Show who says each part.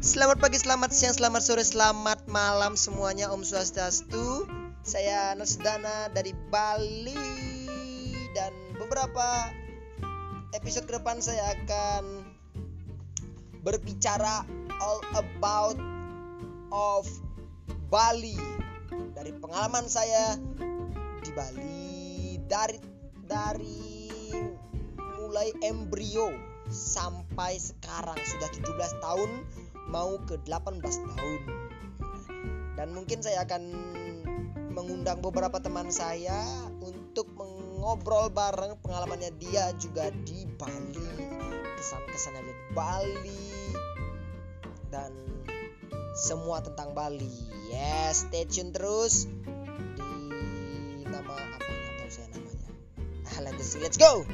Speaker 1: Selamat pagi, selamat siang, selamat sore, selamat malam semuanya Om Swastiastu. Saya Nasdana dari Bali. Dan beberapa episode ke depan saya akan berbicara all about of Bali. Dari pengalaman saya di Bali Dari dari mulai embrio sampai sekarang. Sudah 17 tahun mau ke 18 tahun. Dan mungkin saya akan mengundang beberapa teman saya untuk mengobrol bareng pengalamannya dia juga di Bali kesan-kesannya di Bali dan semua tentang Bali. Yes stay tune terus di nama apa? Nggak tahu saya namanya. Let's let's go